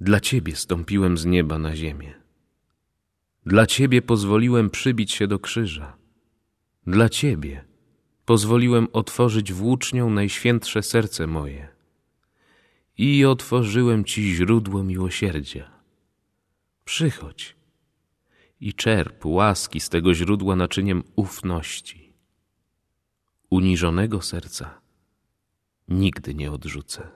Dla Ciebie stąpiłem z nieba na ziemię. Dla Ciebie pozwoliłem przybić się do krzyża. Dla Ciebie pozwoliłem otworzyć włócznią najświętsze serce moje i otworzyłem Ci źródło miłosierdzia. Przychodź i czerp łaski z tego źródła naczyniem ufności. Uniżonego serca nigdy nie odrzucę.